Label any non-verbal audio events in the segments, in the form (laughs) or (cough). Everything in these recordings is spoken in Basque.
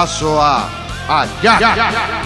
abraço a. já.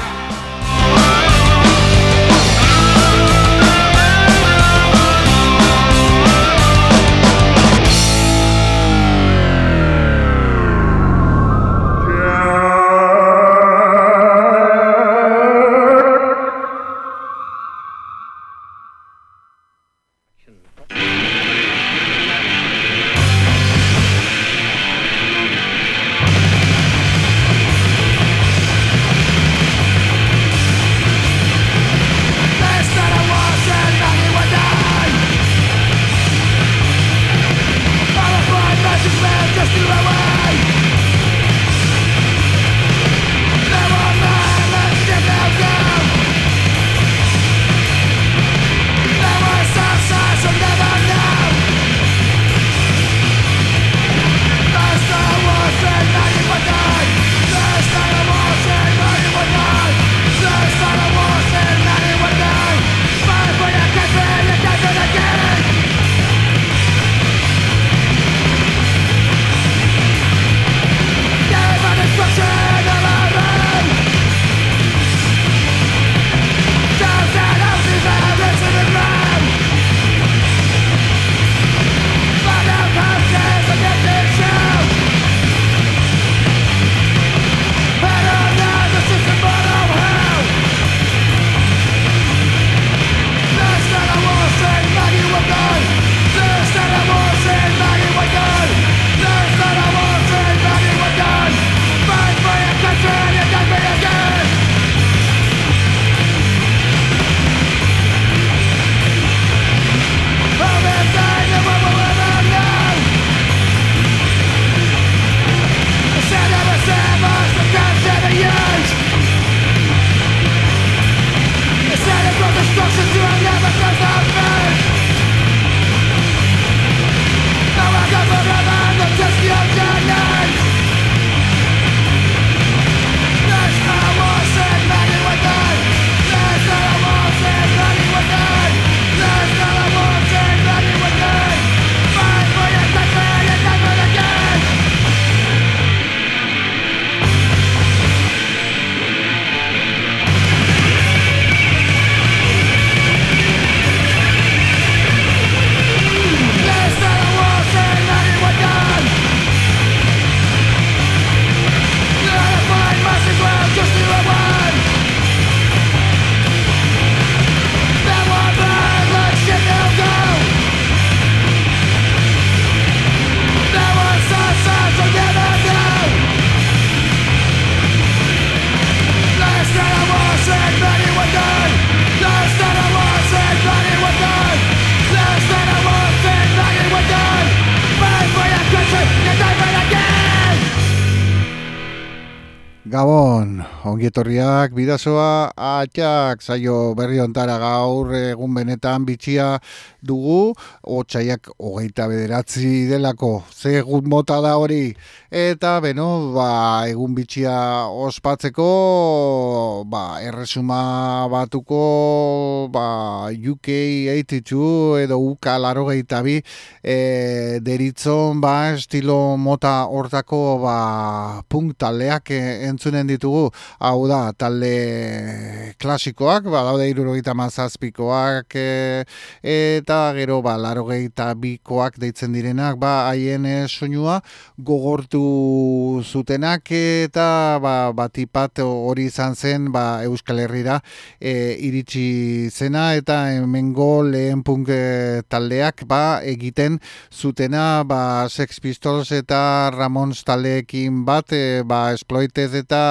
Ongietorriak, bidazoa, atxak, zaio berri ontara gaur egun benetan bitxia dugu, otxaiak hogeita bederatzi delako, ze egun mota da hori, eta beno, ba, egun bitxia ospatzeko, ba, erresuma batuko, ba, UK 82 edo UK laro gehieta bi, e, deritzon, ba, estilo mota hortako, ba, punk taldeak entzunen ditugu, hau da, talde klasikoak, ba, daude irurogeita mazazpikoak, e, eta gero, ba, larogeita bikoak deitzen direnak, ba, haien soinua gogortu zutenak, eta, ba, batipat hori izan zen, ba, Euskal Herrira e, iritsi zena, eta hemengo lehen punk e, taldeak, ba, egiten zutena, ba, Sex Pistols eta Ramons taldeekin bat, e, ba, Exploited eta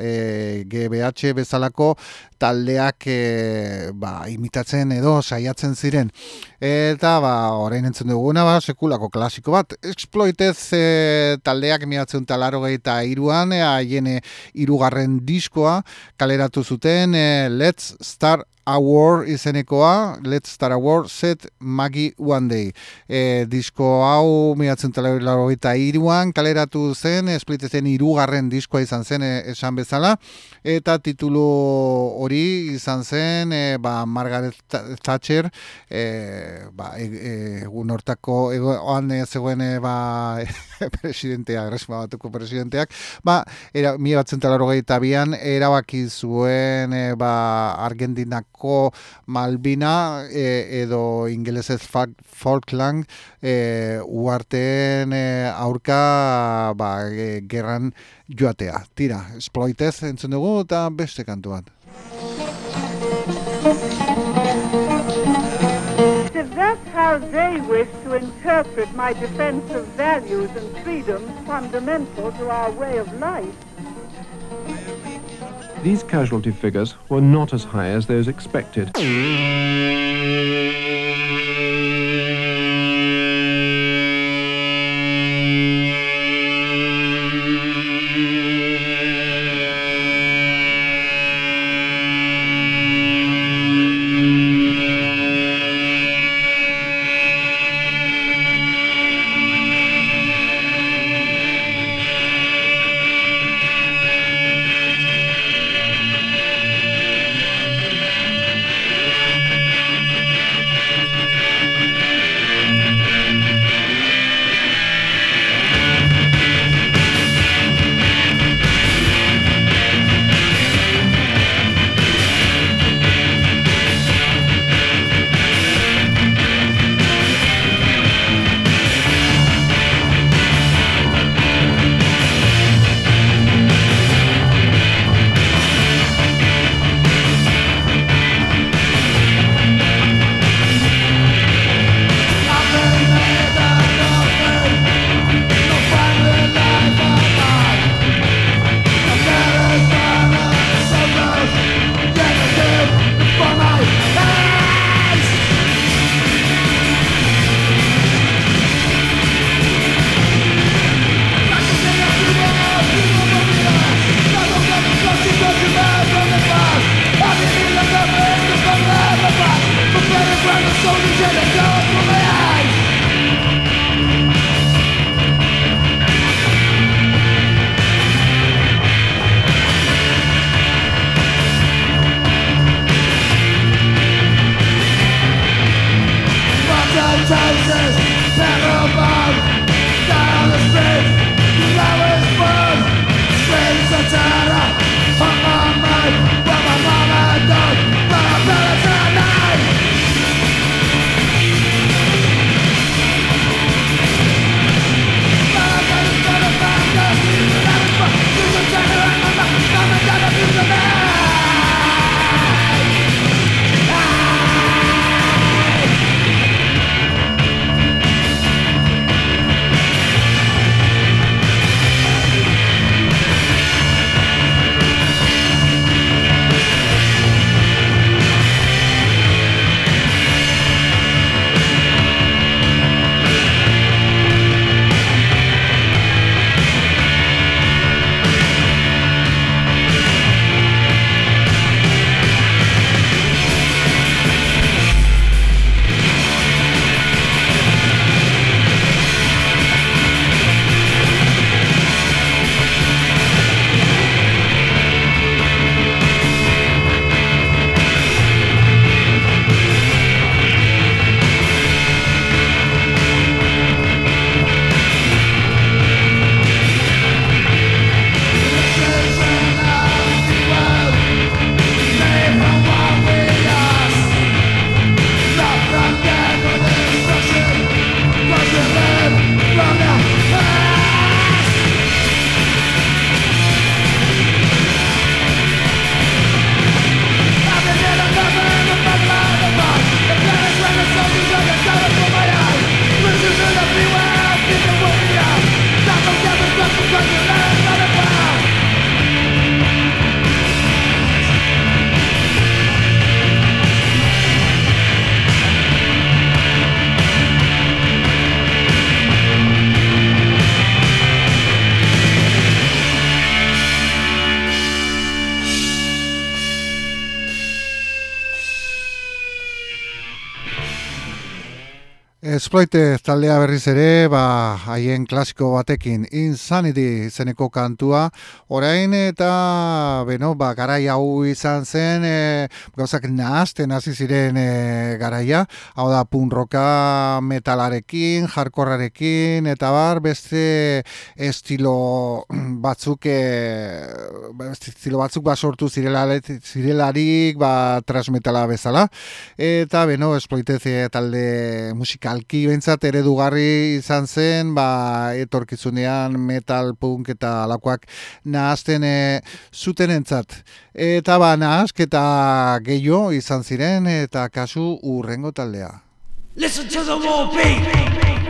e, GBH bezalako taldeak e, ba, imitatzen edo saiatzen ziren. Eta ba, orain entzun duguna, ba, sekulako klasiko bat, exploitez e, taldeak miatzen talaro eta iruan, haien e, irugarren diskoa kaleratu zuten, e, let's start a War izenekoa, Let's Start a Set Maggie One Day. E, disko hau miratzen talero eta iruan, kaleratu zen, esplitezen irugarren diskoa izan zen e, esan bezala, eta titulu hori izan zen, e, ba, Margaret Thatcher, e, ba, e, egun hortako, egoan zegoen, e, ba, (laughs) presidenteak, resma batuko presidenteak, ba, era, talero eta bian, erabaki zuen, e, ba, Argentinak ko Malbina e, edo ingelesez Falkland e, uarteen e, aurka ba, gerran joatea. Tira, esploitez entzun dugu eta beste kantu bat. that's how they wish to interpret my defense of values and freedoms fundamental to our way of life, these casualty figures were not as high as those expected. Esploite taldea berriz ere, ba, haien klasiko batekin Insanity zeneko kantua, orain eta, beno, ba, garai hau izan zen, e, gauzak nahazten hasi ziren e, garaia, hau da, punroka metalarekin, jarkorrarekin, eta bar, beste estilo batzuk, e, estilo batzuk ba sortu zirelarik, ba, transmetala bezala, eta, beno, esploite talde musika bentsat eredugarri izan zen, ba, etorkizunean metal, punk eta alakoak nahazten e, zuten entzat. Eta ba, nahazketa gehiago izan ziren eta kasu urrengo taldea. Listen to the war beat!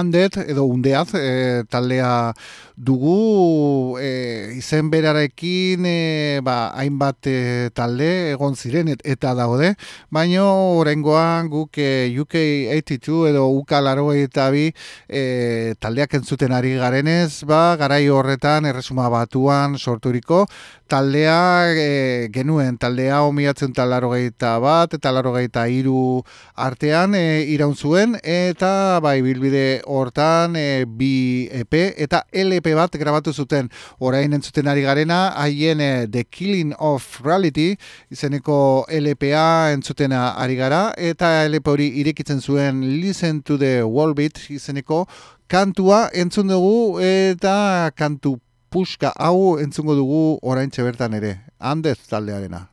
Handet edo undeaz e, taldea dugu e, izen berarekin e, ba, hainbat e, talde egon ziren eta daude, baino oraingoan guk e, UK82 edo UK laro eta bi e, taldeak entzuten ari garenez, ba, garai horretan erresuma batuan sorturiko taldea e, genuen taldea omiatzen talaro bat eta laro iru artean e, iraun zuen eta bai bilbide hortan e, bi EP eta LP bat grabatu zuten orain entzuten ari garena haien e, The Killing of Reality izeneko LPA entzutena ari gara eta LP hori irekitzen zuen Listen to the Wall Beat izeneko kantua entzun dugu eta kantu puska hau entzungo dugu orain bertan ere. Handez taldearena.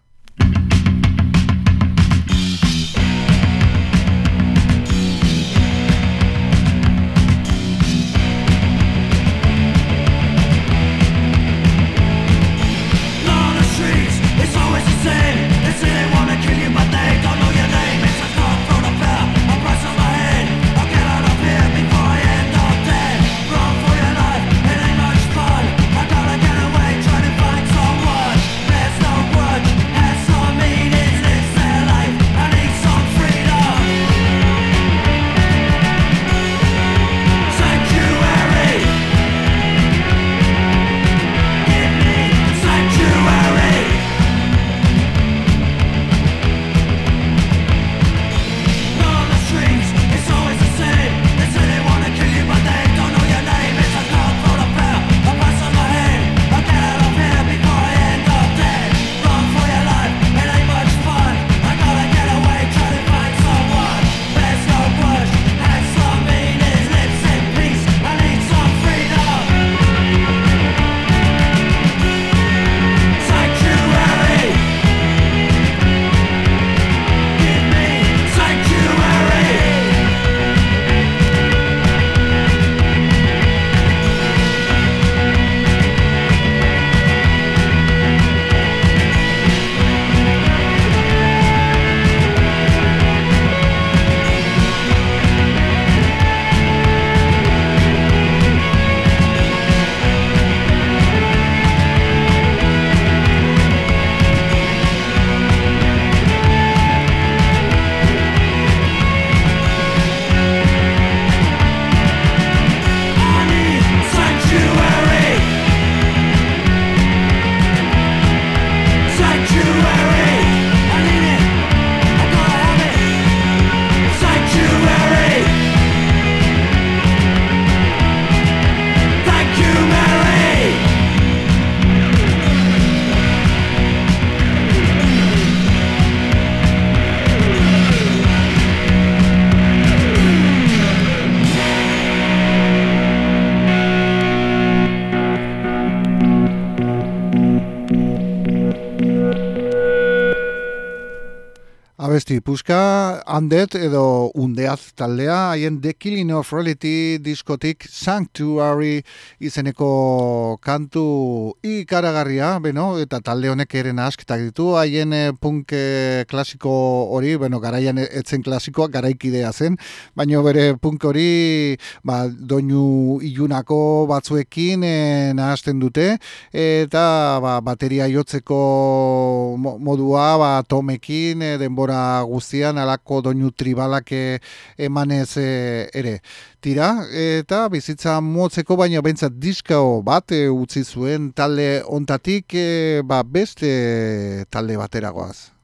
Puska, handet edo undeaz taldea, haien The Killing of Reality diskotik Sanctuary izeneko kantu ikaragarria, beno, eta talde honek eren asketak ditu, haien eh, punk eh, klasiko hori, bueno, garaian etzen klasikoa, garaikidea zen, baina bere punk hori, ba, doinu ilunako batzuekin e, nahazten dute, eta ba, bateria jotzeko modua, ba, tomekin, denbora guztian alako doinu tribalak eh, emanez e, ere. Tira, eta bizitza motzeko baina bentsat diskao bat e, utzi zuen talde ontatik e, ba, beste talde bateragoaz.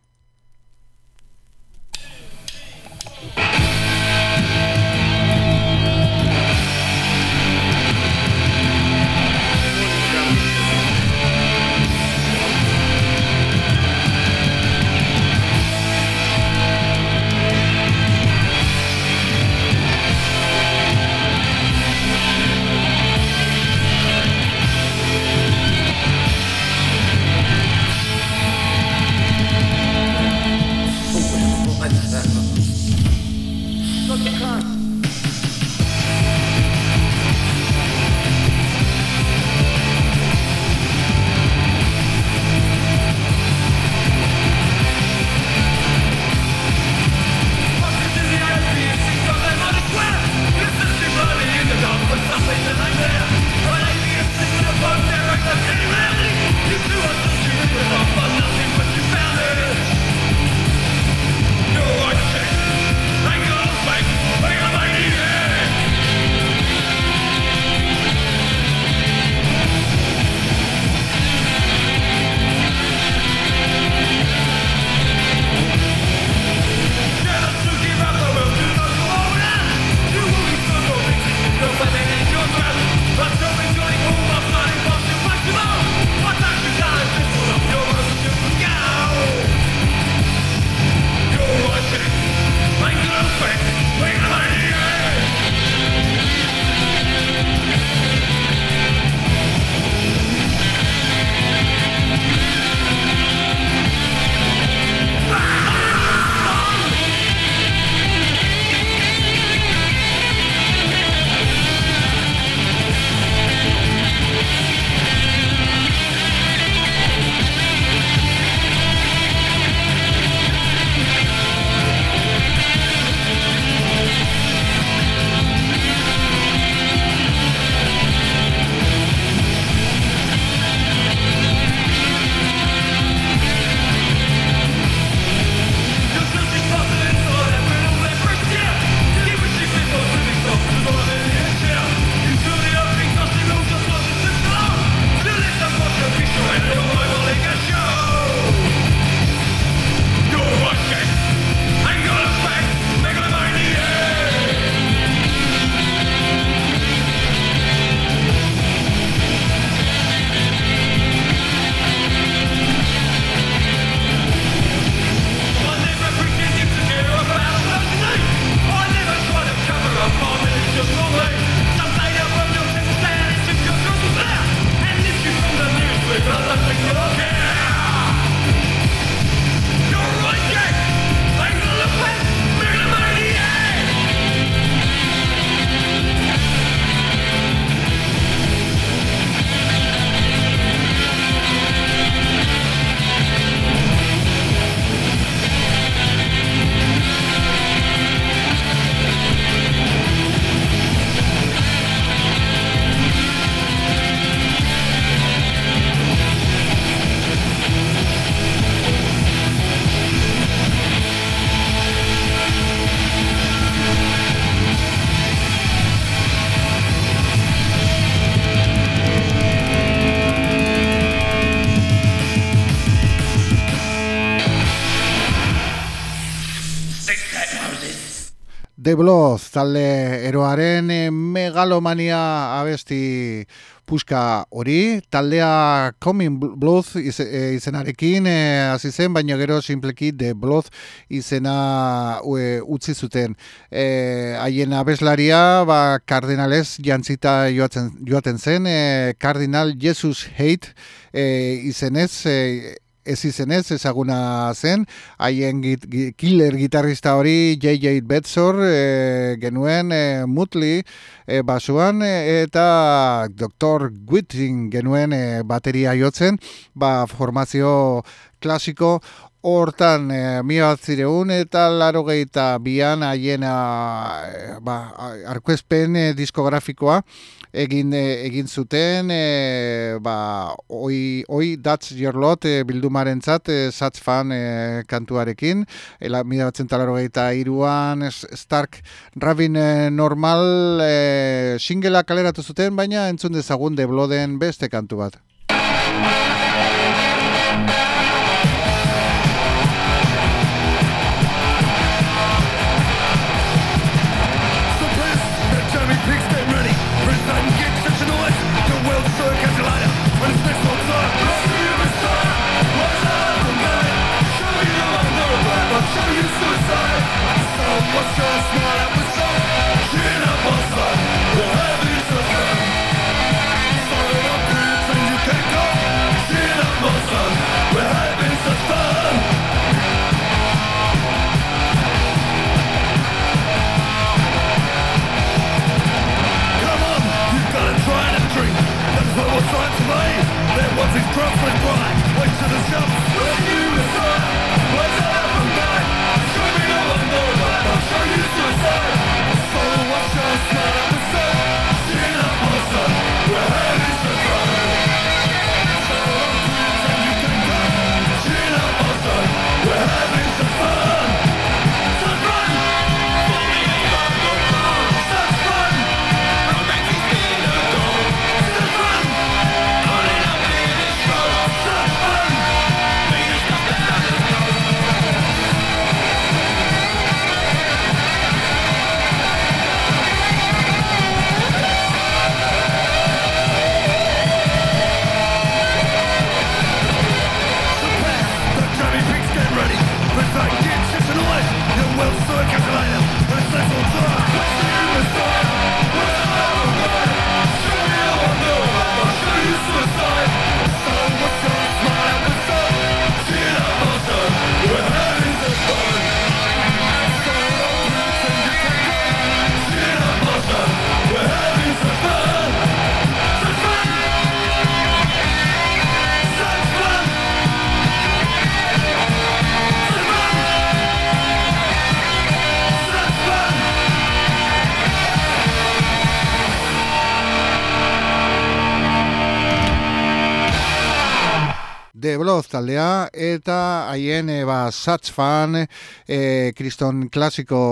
Talde eroaren megalomania abesti puska hori, taldea Coming Blood e, izenarekin e, hasi zen, baina gero simpleki The Blood izena e, utzi zuten. E, haien abeslaria, ba, kardinalez jantzita joaten, joaten zen, e, kardinal Jesus Hate e, izenez, e, ez izenez ezaguna zen, haien git, killer gitarrista hori J.J. Betzor e, genuen e, Mutli e, basuan eta Dr. Gwitting genuen e, bateria jotzen, ba, formazio klasiko hortan e, mila eta laro gehieta bian haien ba, arkuespen diskografikoa egin e, egin zuten e, ba oi oi that's your lot e, bildumarentzat e, such fan e, kantuarekin. Ela 1983an Stark Rabin e, normal e, singlea kaleratu zuten baina entzun dezagun de Bloden beste kantu bat taldea eta haien e, ba Satch fan e, kriston klasiko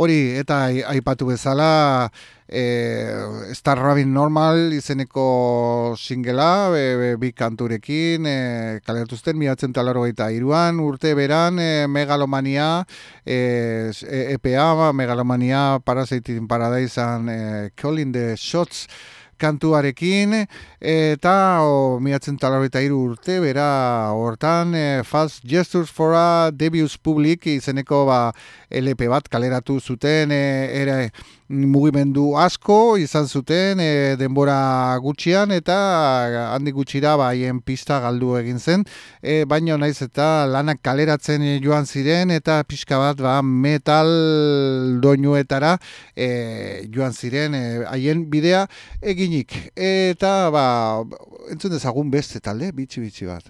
hori eta aipatu bezala e, Star Rabin Normal izeneko singela e, bi kanturekin e, kalertuzten miatzen talaro eta iruan urte beran e, megalomania e, EPA megalomania Parasitin Paradisean e, Calling the Shots kantuarekin eta o, miatzen talarroita iru urte, bera hortan e, Fast Gestures for a Debius Public izeneko ba, LP bat kaleratu zuten e, ere mugimendu asko izan zuten e, denbora gutxian eta handi gutxira baien pista galdu egin zen. E, baina naiz eta lanak kaleratzen joan ziren eta pixka bat ba, metal doinuetara e, joan ziren e, haien bidea eginik. Eta ba, entzun dezagun beste talde bitxi bitxi bat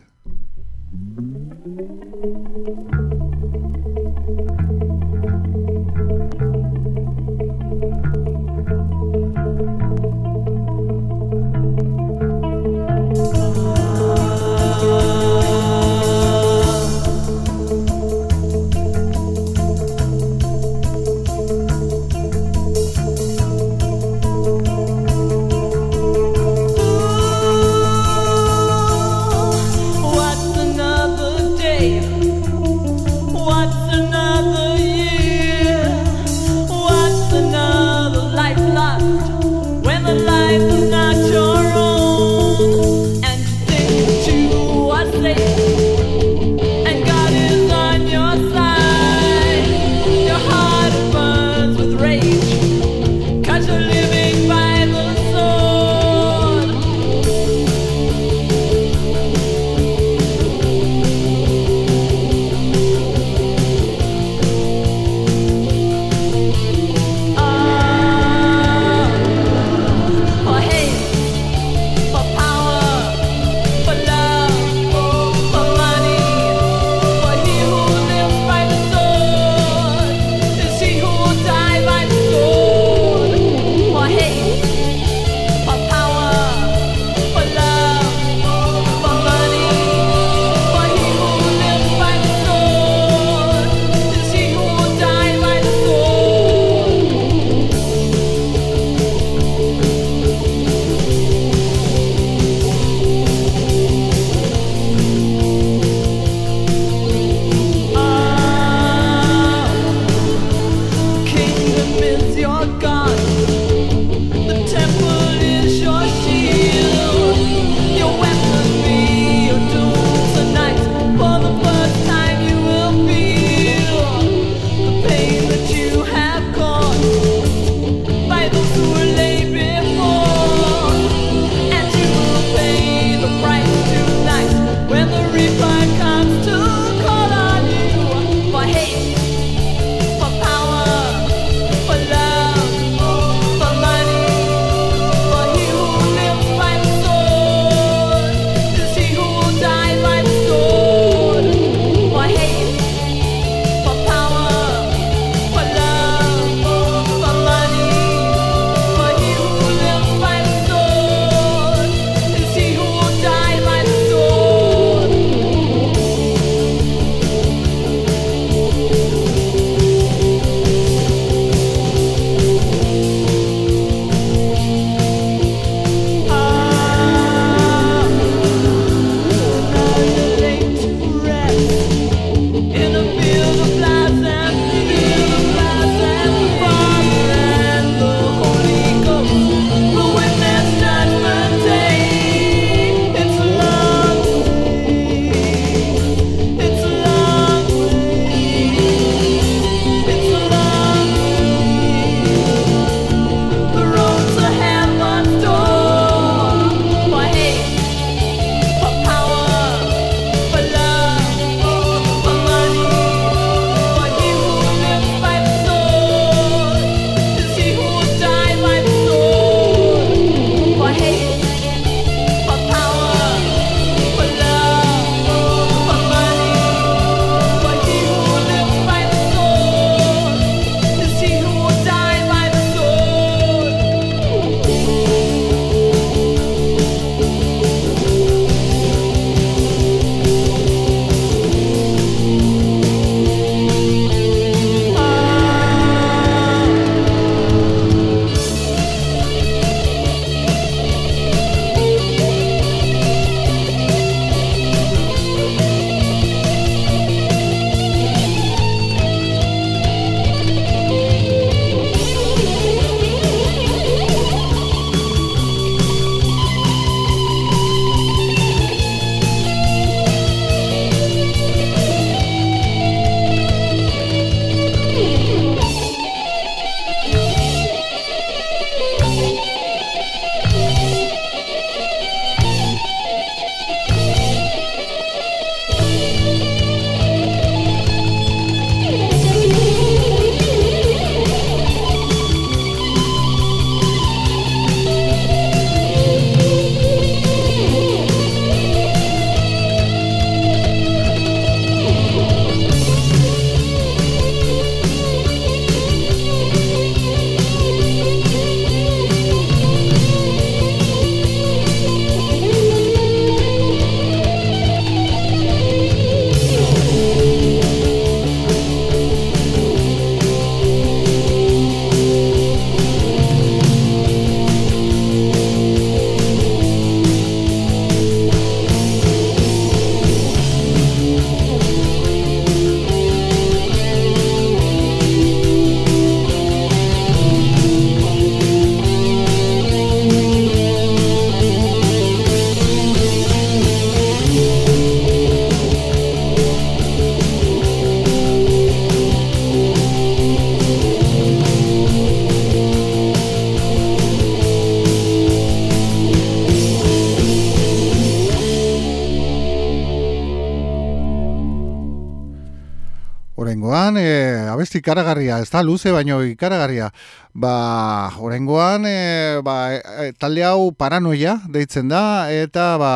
ikaragarria, ez da luze baino ikaragarria. Ba, horengoan, e, ba, e, talde hau paranoia deitzen da, eta ba,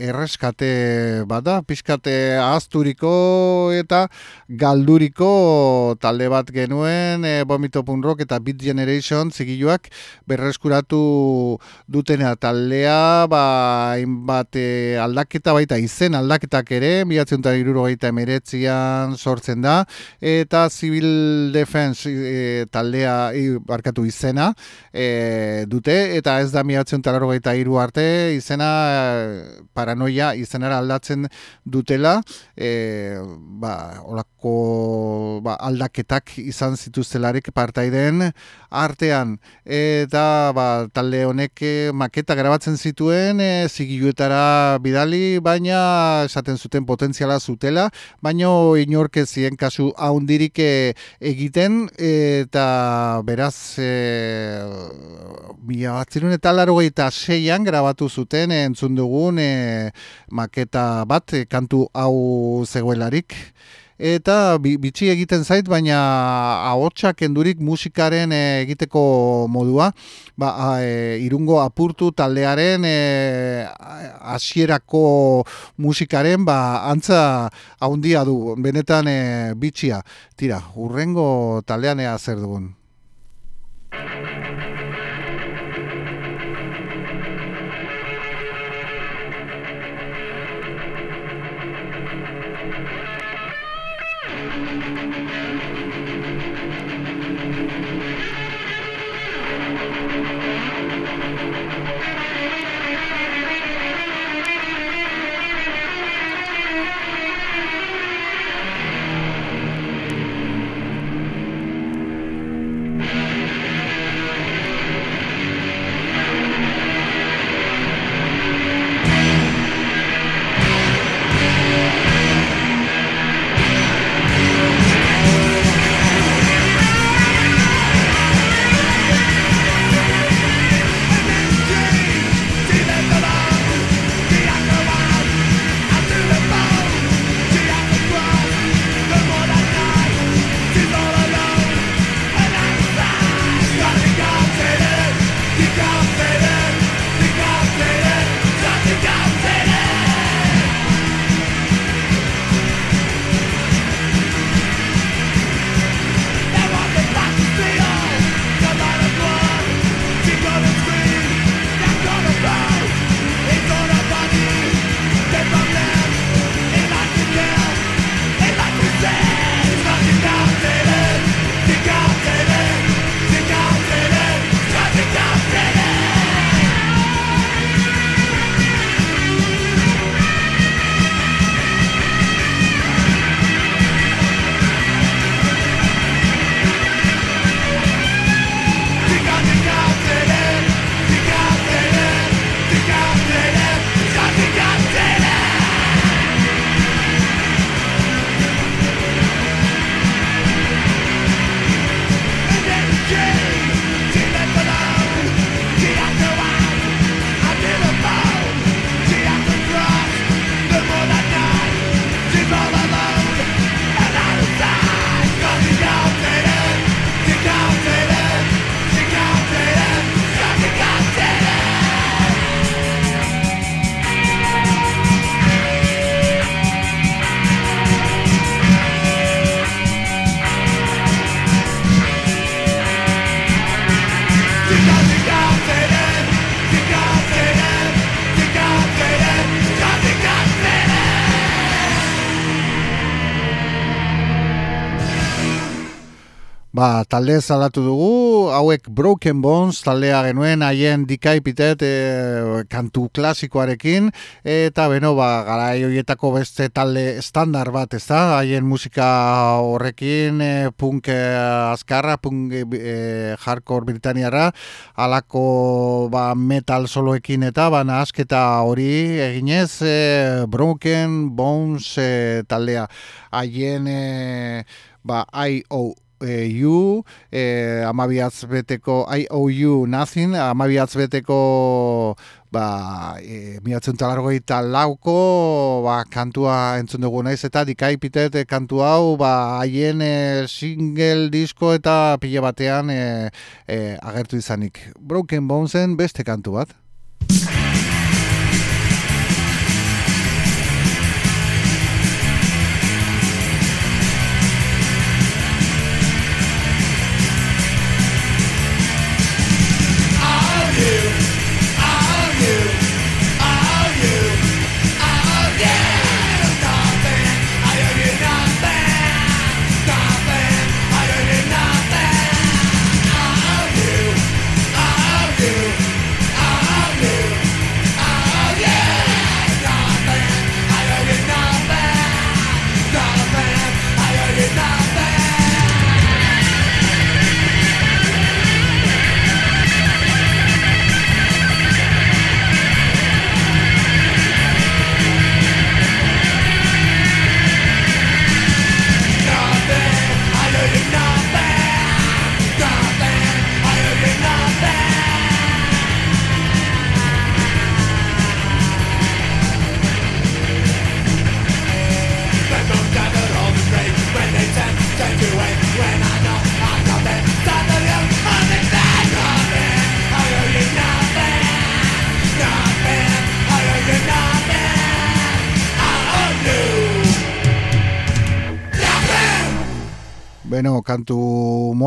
erreskate bada, pixkate azturiko eta galduriko talde bat genuen, e, Rock eta Beat Generation zigiluak berreskuratu dutena taldea, ba, inbat e, aldaketa baita izen aldaketak ere, da irurogeita emeretzian sortzen da, eta Civil Defense e, taldea, barkatu izena e, dute eta ez da miatzen talaro gaita iru arte izena paranoia izenara aldatzen dutela e, ba, olako ba, aldaketak izan zituztelarik partaiden artean. Eta ba, talde honek e, maketa grabatzen zituen e, zigiluetara bidali baina esaten zuten potentziala zutela baina inorkezien kasu haundirik e, egiten eta beraz e, mila batzirun eta laro seian grabatu zuten entzun dugun e, maketa bat e, kantu hau zegoelarik. Eta bitxi egiten zait baina ahotsak endurik musikaren e, egiteko modua. Ba, e, irungo apurtu taldearen hasierako musikaren ba, antza haundia du benetan e, bitxia. Tira, urrengo taldean ea zer dugun Thank you. Talde zalatu dugu, hauek Broken Bones taldea genuen, haien dikaipitet e, kantu klasikoarekin, eta beno, ba, gara horietako beste talde standar bat, ez da, haien musika horrekin, e, punk e, azkarra, punk e, hardcore britaniara, alako ba, metal soloekin eta, ba, asketa hori eginez, e, Broken Bones e, taldea, haien... E, ba, I.O you, e, amabiatz beteko, I owe you nothing, amabiatz beteko ba, e, miatzen talargoi lauko ba, kantua entzun dugu naiz eta dikai pitet e, kantu hau ba, haien e, single disko eta pile batean e, e, agertu izanik. Broken Bonesen beste kantu bat.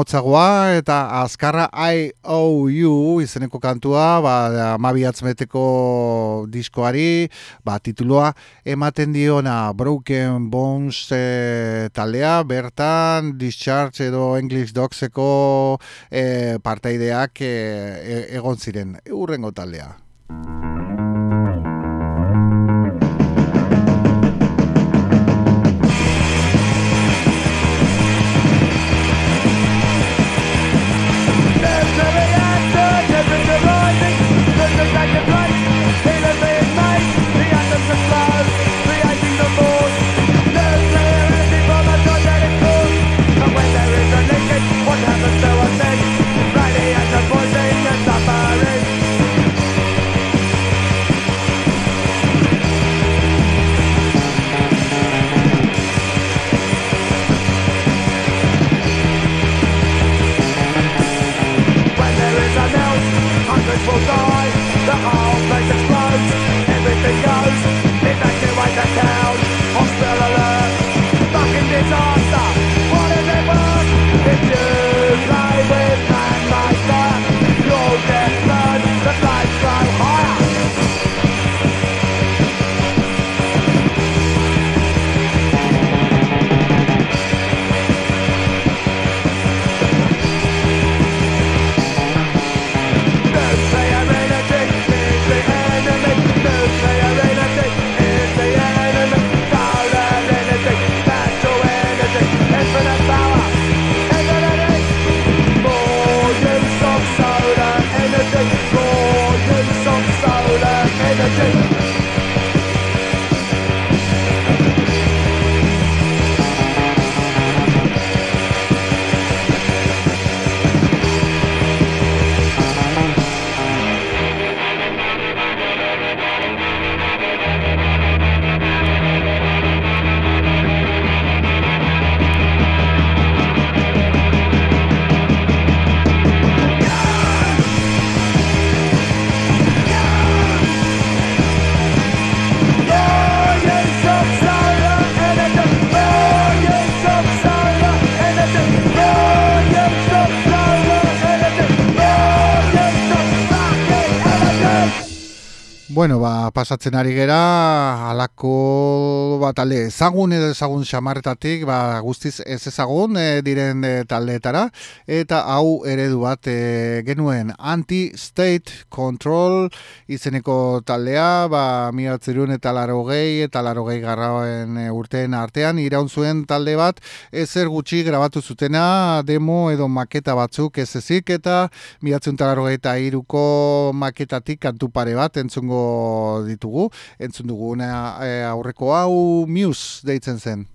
Motzagoa eta azkarra I O U izeneko kantua, ba, mabiatzmeteko diskoari, ba, tituloa ematen diona Broken Bones e, taldea, bertan Discharge edo English Dogseko e, parteideak e, egon ziren, urrengo taldea. Bueno, ba, pasatzen ari gera, alako ba, talde ezagun edo ezagun xamarretatik, ba, guztiz ez ezagun e, diren e, taldeetara, eta hau eredu bat e, genuen anti-state control izeneko taldea, ba, miratzerun eta laro gehi, eta laro gehi garraen e, urtean artean, iraun zuen talde bat, ezer gutxi grabatu zutena, demo edo maketa batzuk ez ezik, eta miratzerun eta gehi eta iruko maketatik kantu pare bat, entzungo ditugu, entzun dugu e, aurreko hau Muse deitzen zen.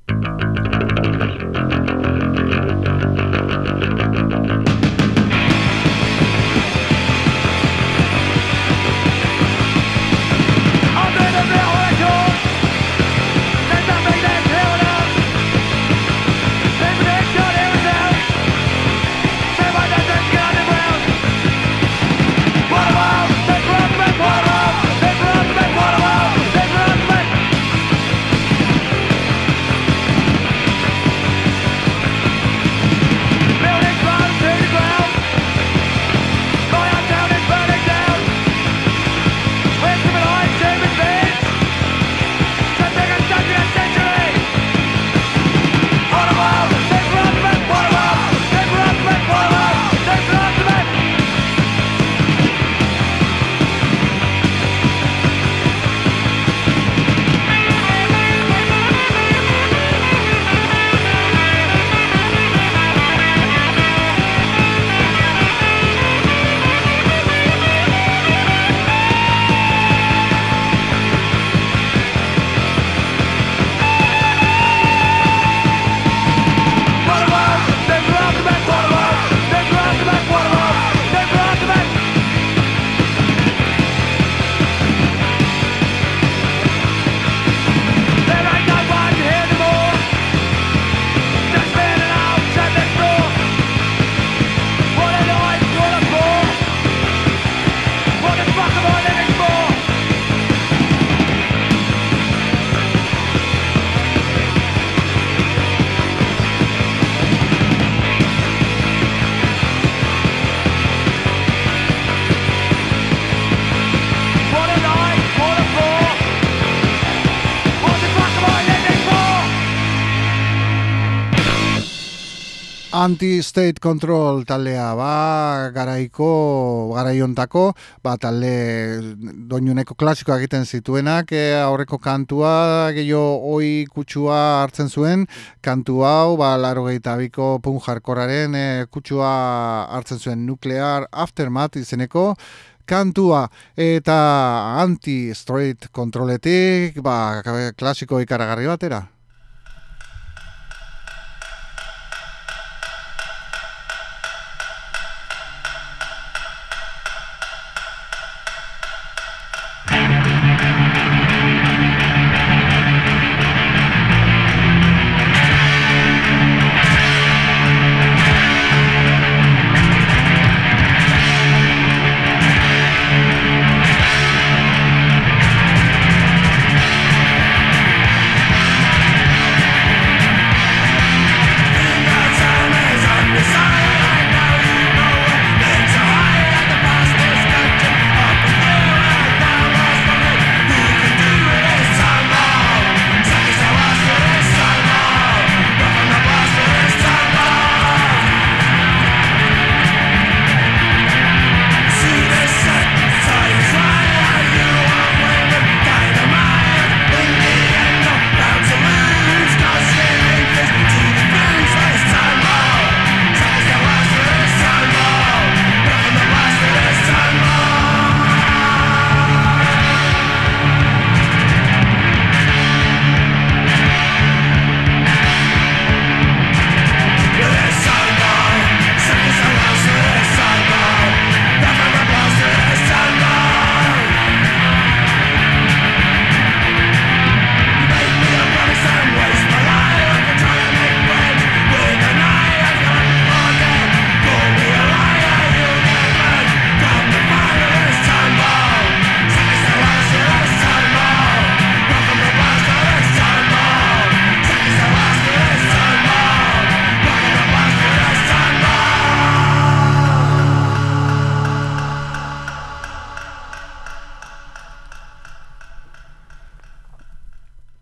Anti-State Control taldea, ba, garaiko, garaiontako, ba, talde doinuneko klasikoa egiten zituenak, e, aurreko kantua, gehiago oi kutsua hartzen zuen, kantu hau, ba, laro biko pun jarkoraren e, kutsua hartzen zuen nuklear aftermath izeneko, kantua eta anti-straight kontroletik, ba, klasiko ikaragarri batera.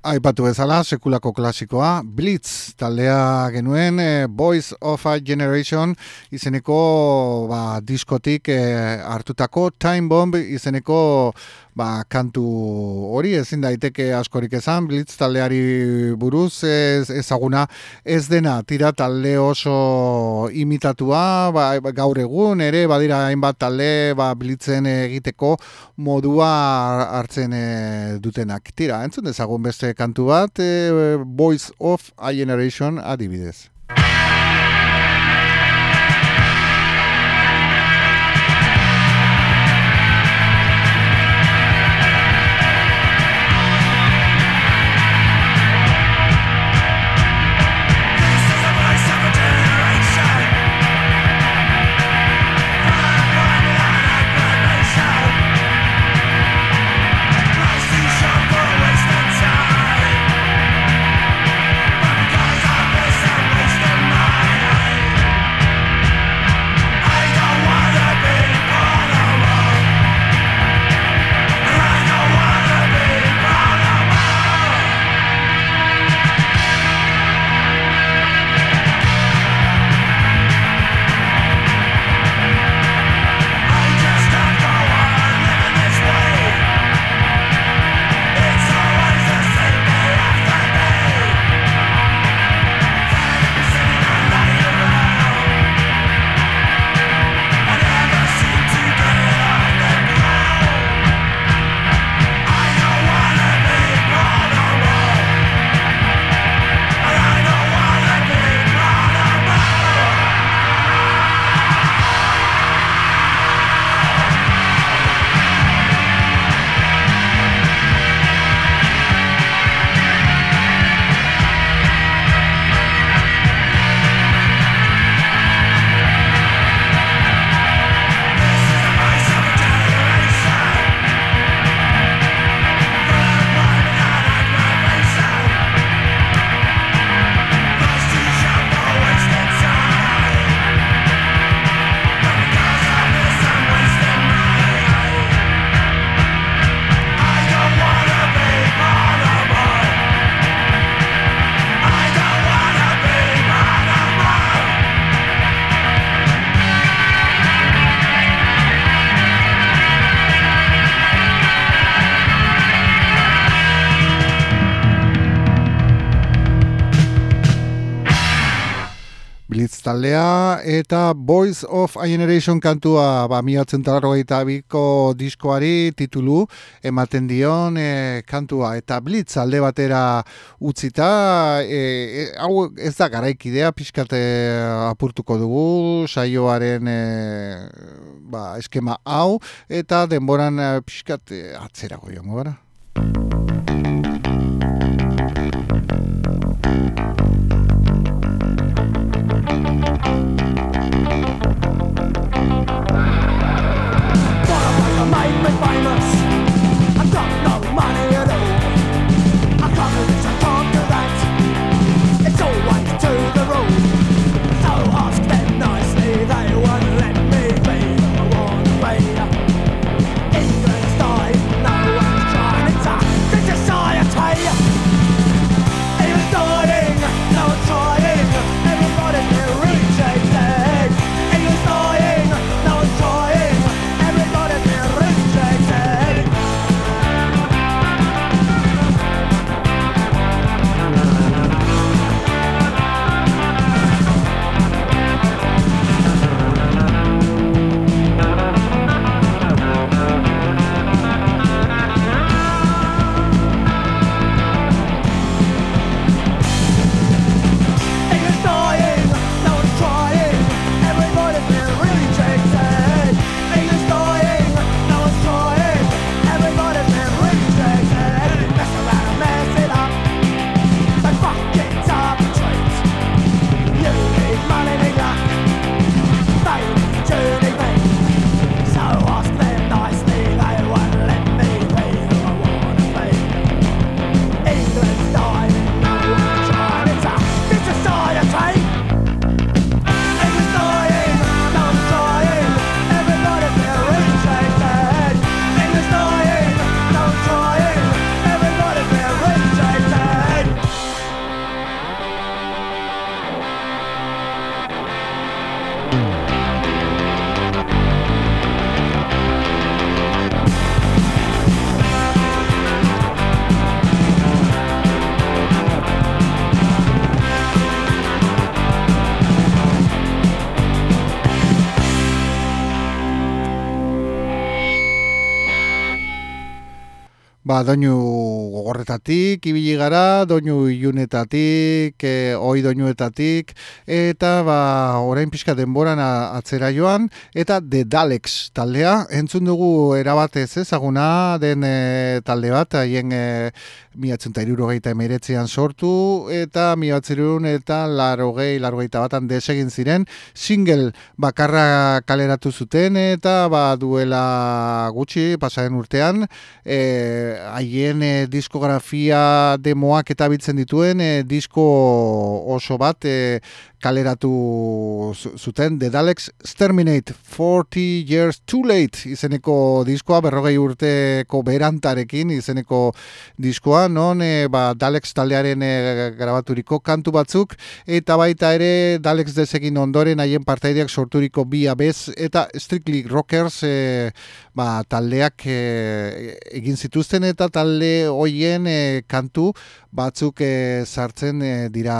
Aipatu bezala, sekulako klasikoa, Blitz taldea genuen, e, Boys of a Generation izeneko ba, diskotik e, hartutako Time Bomb izeneko ba, kantu hori ezin daiteke askorik esan, Blitz taldeari buruz ez, ezaguna ez dena tira talde oso imitatua, ba, gaur egun ere badira hainbat talde ba, Blitzen egiteko modua hartzen e, dutenak. Tira, entzun dezagun beste kantu bat, e, Voice of a Generation adibidez. Taldea eta Boys of a Generation kantua ba, miatzen eta biko diskoari titulu ematen dion e, kantua eta blitz alde batera utzita e, e, hau ez da garaikidea pixkate apurtuko dugu saioaren e, ba, eskema hau eta denboran pixkate atzerago joango gara. Ba, doinu gogorretatik, ibili gara, doinu ilunetatik, e, oi doinuetatik, eta ba, orain pixka denboran atzera joan, eta The Dalex taldea, entzun dugu erabatez ezaguna den e, talde bat, haien e, miatzen eta iruro emeretzean sortu, eta miatzen eta laro gehi, laro batan desegin ziren, single bakarra kaleratu zuten, eta ba, duela gutxi, pasaren urtean, e, haien e, diskografia demoak eta biltzen dituen e, disko oso bat e, kaleratu zuten The Daleks Terminate 40 Years Too Late izeneko diskoa berrogei urteko berantarekin izeneko diskoa non e, ba, Daleks taldearen e, grabaturiko kantu batzuk eta baita ere Daleks desegin ondoren haien partaideak sorturiko bi abez eta Strictly Rockers e, ba, taldeak egin zituzten eta talde hoien kantu batzuk sartzen dira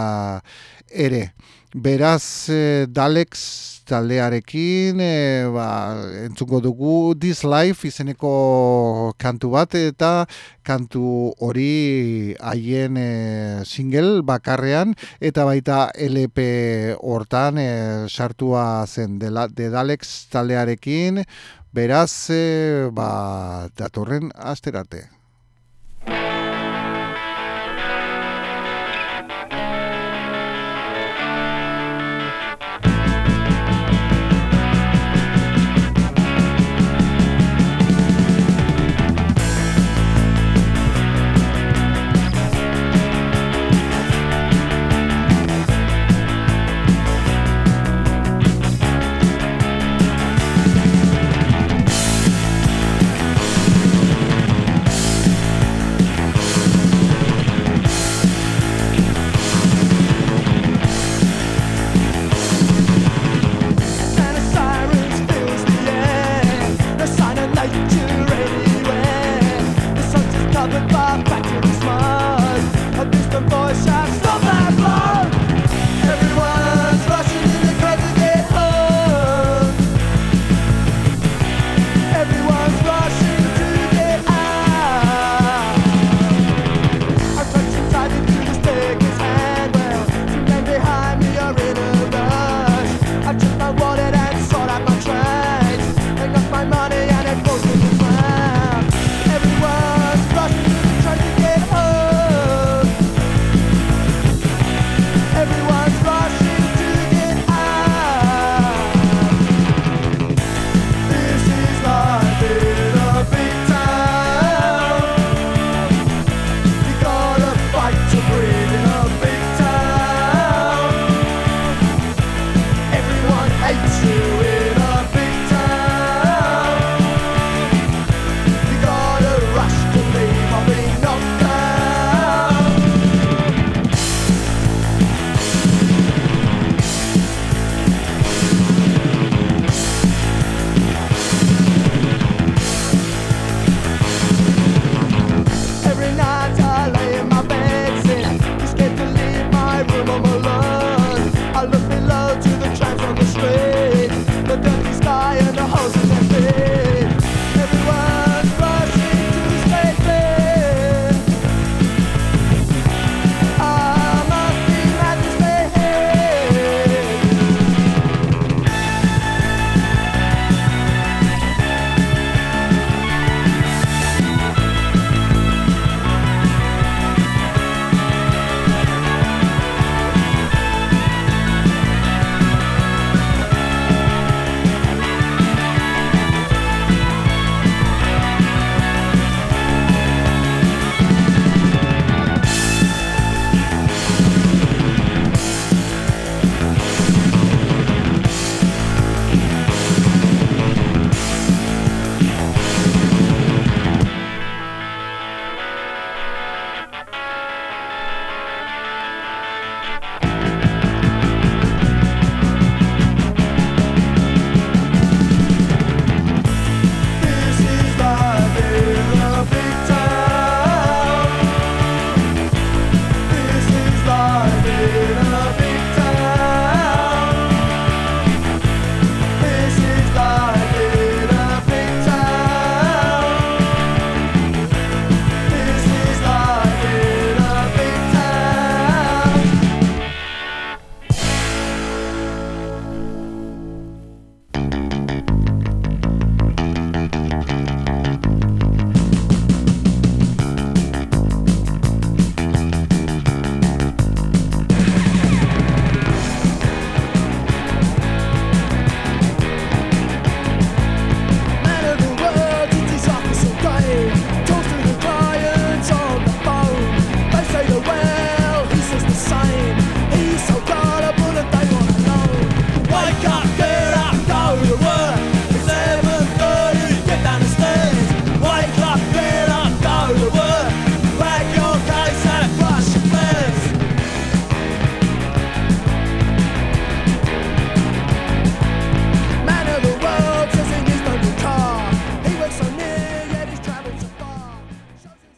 ere. Beraz, e, Dalex taldearekin e, ba, entzungo dugu This Life izeneko kantu bat eta kantu hori haien e, single bakarrean eta baita LP hortan e, sartua zen de, la, de Dalex taldearekin. Beraz e, ba, datorren the far back in the smile. A distant voice shouts, Stop that blood!